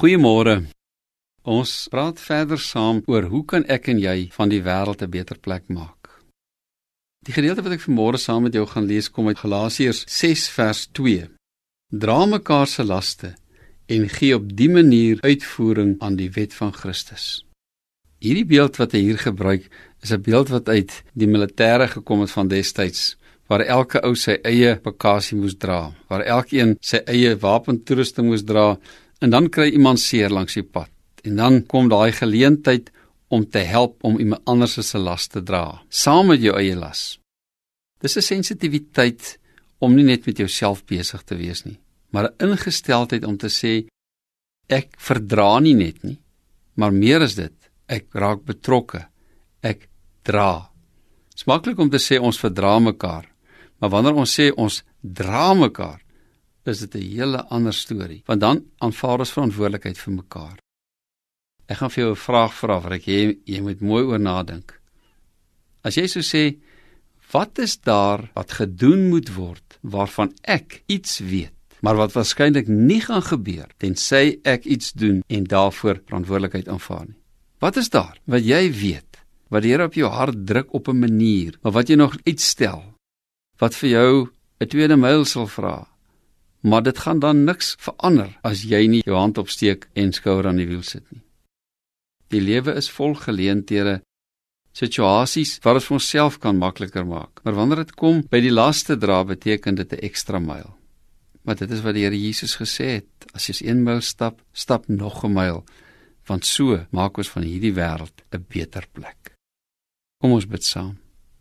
Goeiemôre. Ons praat verder saam oor hoe kan ek en jy van die wêreld 'n beter plek maak. Die gedeelte wat ek vanmôre saam met jou gaan lees kom uit Galasiërs 6 vers 2. Dra mekaar se laste en gee op dië manier uitvoering aan die wet van Christus. Hierdie beeld wat hy hier gebruik, is 'n beeld wat uit die militêre gekom het van destyds waar elke ou sy eie bagasie moes dra, waar elkeen sy eie wapentoerusting moes dra en dan kry iemand seer langs die pad. En dan kom daai geleentheid om te help om iemand anders se las te dra, saam met jou eie las. Dis 'n sensitiwiteit om nie net met jouself besig te wees nie, maar 'n ingesteldheid om te sê ek verdra nie net nie, maar meer is dit, ek raak betrokke. Ek dra. Smaklik om te sê ons verdra mekaar, maar wanneer ons sê ons dra mekaar, is dit 'n hele ander storie, want dan aanvaar ons verantwoordelikheid vir mekaar. Ek gaan vir jou 'n vraag vra wat ek jy, jy moet mooi oor nadink. As jy sou sê, wat is daar wat gedoen moet word waarvan ek iets weet, maar wat waarskynlik nie gaan gebeur tensy ek iets doen en daarvoor verantwoordelikheid aanvaar nie. Wat is daar wat jy weet wat die Here op jou hart druk op 'n manier, maar wat jy nog uitstel? Wat vir jou 'n tweede myl sal vra maar dit gaan dan niks verander as jy nie jou hand opsteek en skouer aan die wiel sit nie. Die lewe is vol geleenthede, situasies wat ons vir onsself kan makliker maak. Maar wanneer dit kom by die laste dra, beteken dit 'n ekstra myl. Maar dit is wat die Here Jesus gesê het, as jy 'n myl stap, stap nog 'n myl, want so maak ons van hierdie wêreld 'n beter plek. Kom ons bid saam.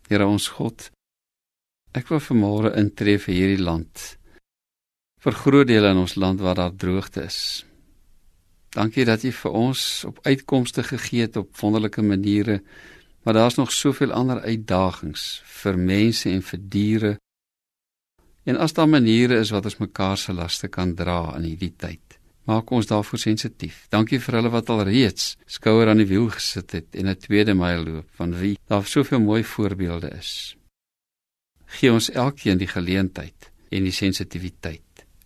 Here ons God, ek wil vanmôre intree vir hierdie land vir groot dele in ons land waar daar droogte is. Dankie dat U vir ons op uitkomste gegee het op wonderlike maniere, maar daar's nog soveel ander uitdagings vir mense en vir diere. En as daar maniere is wat ons mekaar se laste kan dra in hierdie tyd, maak ons daarvoor sensitief. Dankie vir hulle wat al reeds skouer aan die wiel gesit het en 'n tweede myl loop van wie daar soveel mooi voorbeelde is. Gee ons elkeen die geleentheid en die sensitiwiteit